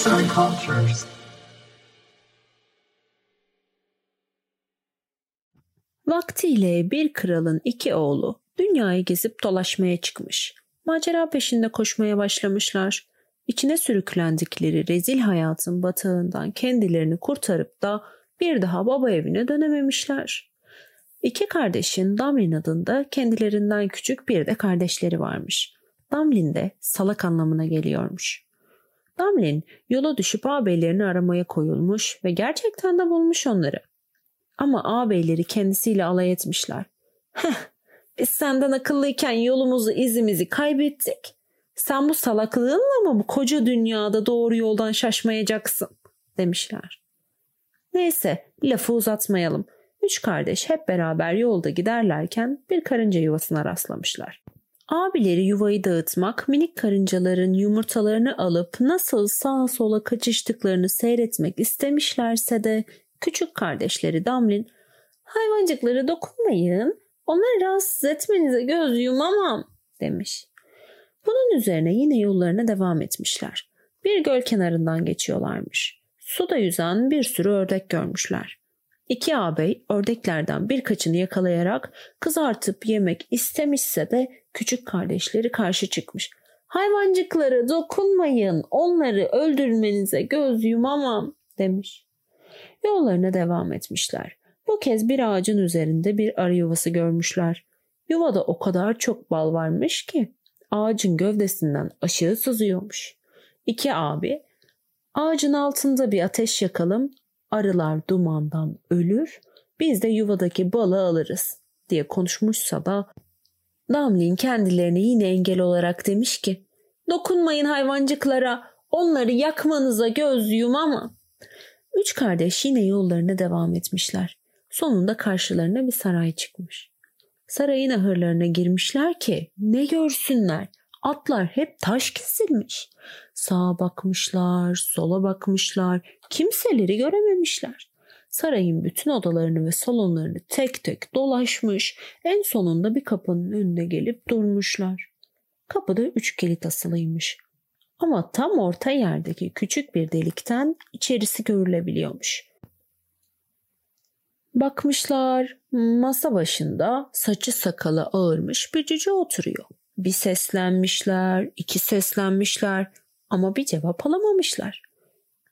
Arts and Cultures. Vaktiyle bir kralın iki oğlu dünyayı gezip dolaşmaya çıkmış. Macera peşinde koşmaya başlamışlar. İçine sürüklendikleri rezil hayatın batağından kendilerini kurtarıp da bir daha baba evine dönememişler. İki kardeşin Damlin adında kendilerinden küçük bir de kardeşleri varmış. Damlin de salak anlamına geliyormuş. Damlin yola düşüp ağabeylerini aramaya koyulmuş ve gerçekten de bulmuş onları. Ama ağabeyleri kendisiyle alay etmişler. Heh, biz senden akıllıyken yolumuzu izimizi kaybettik. Sen bu salaklığınla mı bu koca dünyada doğru yoldan şaşmayacaksın demişler. Neyse lafı uzatmayalım. Üç kardeş hep beraber yolda giderlerken bir karınca yuvasına rastlamışlar. Abileri yuvayı dağıtmak, minik karıncaların yumurtalarını alıp nasıl sağa sola kaçıştıklarını seyretmek istemişlerse de küçük kardeşleri Damlin, hayvancıkları dokunmayın, onları rahatsız etmenize göz yumamam demiş. Bunun üzerine yine yollarına devam etmişler. Bir göl kenarından geçiyorlarmış. Suda yüzen bir sürü ördek görmüşler. İki ağabey ördeklerden birkaçını yakalayarak kızartıp yemek istemişse de küçük kardeşleri karşı çıkmış. Hayvancıklara dokunmayın, onları öldürmenize göz yumamam demiş. Yollarına devam etmişler. Bu kez bir ağacın üzerinde bir arı yuvası görmüşler. Yuvada o kadar çok bal varmış ki ağacın gövdesinden aşağı sızıyormuş. İki abi ağacın altında bir ateş yakalım arılar dumandan ölür biz de yuvadaki balı alırız diye konuşmuşsa da Damlin kendilerine yine engel olarak demiş ki dokunmayın hayvancıklara onları yakmanıza göz yumama. Üç kardeş yine yollarına devam etmişler. Sonunda karşılarına bir saray çıkmış. Sarayın ahırlarına girmişler ki ne görsünler. Atlar hep taş kesilmiş. Sağa bakmışlar, sola bakmışlar, kimseleri görememişler. Sarayın bütün odalarını ve salonlarını tek tek dolaşmış, en sonunda bir kapının önüne gelip durmuşlar. Kapıda üç kilit asılıymış. Ama tam orta yerdeki küçük bir delikten içerisi görülebiliyormuş. Bakmışlar masa başında saçı sakalı ağırmış bir cüce oturuyor. Bir seslenmişler, iki seslenmişler ama bir cevap alamamışlar.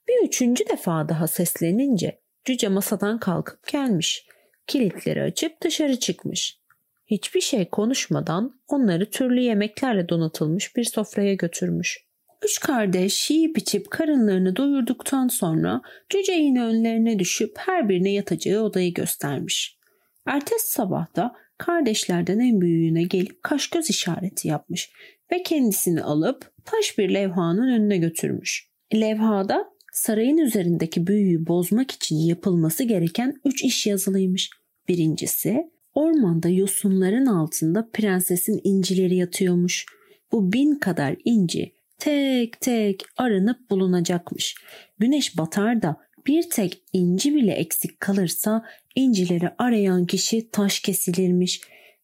Bir üçüncü defa daha seslenince cüce masadan kalkıp gelmiş. Kilitleri açıp dışarı çıkmış. Hiçbir şey konuşmadan onları türlü yemeklerle donatılmış bir sofraya götürmüş. Üç kardeş yiyip içip karınlarını doyurduktan sonra cüce yine önlerine düşüp her birine yatacağı odayı göstermiş. Ertesi sabah da kardeşlerden en büyüğüne gelip kaş göz işareti yapmış ve kendisini alıp taş bir levhanın önüne götürmüş. Levhada sarayın üzerindeki büyüyü bozmak için yapılması gereken üç iş yazılıymış. Birincisi ormanda yosunların altında prensesin incileri yatıyormuş. Bu bin kadar inci tek tek aranıp bulunacakmış. Güneş batar da bir tek inci bile eksik kalırsa incileri arayan kişi taş kesilirmiş.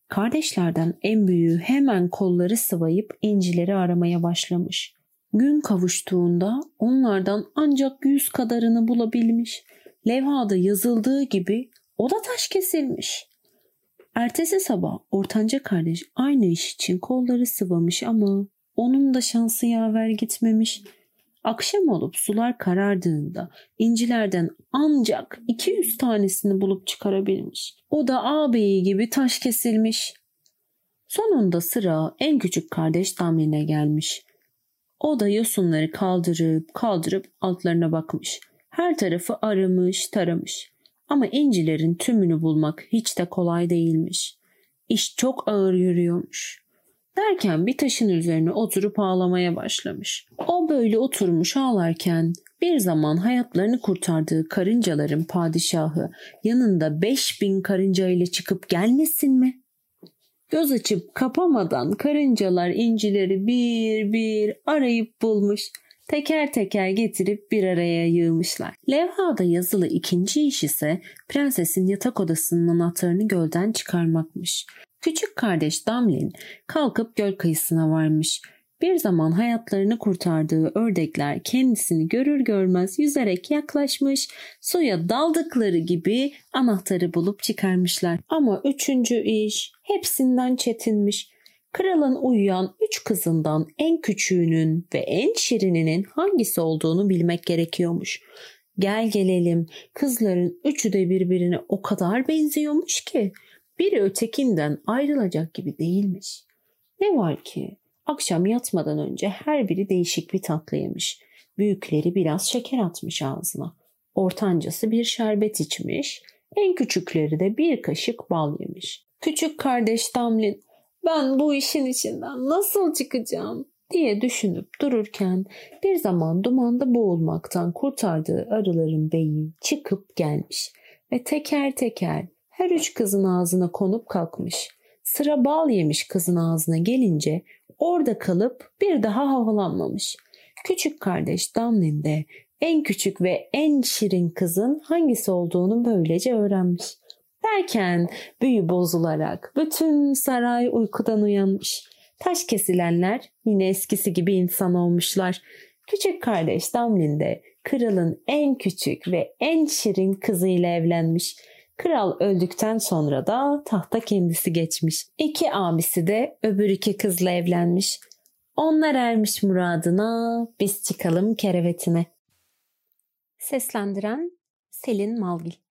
Kardeşlerden en büyüğü hemen kolları sıvayıp incileri aramaya başlamış. Gün kavuştuğunda onlardan ancak yüz kadarını bulabilmiş. Levhada yazıldığı gibi o da taş kesilmiş. Ertesi sabah ortanca kardeş aynı iş için kolları sıvamış ama onun da şansı yaver gitmemiş. Akşam olup sular karardığında incilerden ancak 200 tanesini bulup çıkarabilmiş. O da ağabeyi gibi taş kesilmiş. Sonunda sıra en küçük kardeş Damlin'e gelmiş. O da yosunları kaldırıp kaldırıp altlarına bakmış. Her tarafı aramış taramış. Ama incilerin tümünü bulmak hiç de kolay değilmiş. İş çok ağır yürüyormuş. Derken bir taşın üzerine oturup ağlamaya başlamış. O böyle oturmuş ağlarken bir zaman hayatlarını kurtardığı karıncaların padişahı yanında beş bin karınca ile çıkıp gelmesin mi? Göz açıp kapamadan karıncalar incileri bir bir arayıp bulmuş. Teker teker getirip bir araya yığmışlar. Levhada yazılı ikinci iş ise prensesin yatak odasının anahtarını gölden çıkarmakmış. Küçük kardeş Damlin kalkıp göl kıyısına varmış. Bir zaman hayatlarını kurtardığı ördekler kendisini görür görmez yüzerek yaklaşmış, suya daldıkları gibi anahtarı bulup çıkarmışlar. Ama üçüncü iş hepsinden çetinmiş. Kralın uyuyan üç kızından en küçüğünün ve en şirininin hangisi olduğunu bilmek gerekiyormuş. Gel gelelim kızların üçü de birbirine o kadar benziyormuş ki biri ötekinden ayrılacak gibi değilmiş. Ne var ki akşam yatmadan önce her biri değişik bir tatlı yemiş. Büyükleri biraz şeker atmış ağzına. Ortancası bir şerbet içmiş. En küçükleri de bir kaşık bal yemiş. Küçük kardeş Damlin ben bu işin içinden nasıl çıkacağım diye düşünüp dururken bir zaman dumanda boğulmaktan kurtardığı arıların beyi çıkıp gelmiş ve teker teker her üç kızın ağzına konup kalkmış. Sıra bal yemiş kızın ağzına gelince orada kalıp bir daha havalanmamış. Küçük kardeş Damlin de en küçük ve en şirin kızın hangisi olduğunu böylece öğrenmiş. Derken büyü bozularak bütün saray uykudan uyanmış. Taş kesilenler yine eskisi gibi insan olmuşlar. Küçük kardeş Damlin de kralın en küçük ve en şirin kızıyla evlenmiş. Kral öldükten sonra da tahta kendisi geçmiş. İki abisi de öbür iki kızla evlenmiş. Onlar ermiş muradına, biz çıkalım kerevetine. Seslendiren Selin Malgil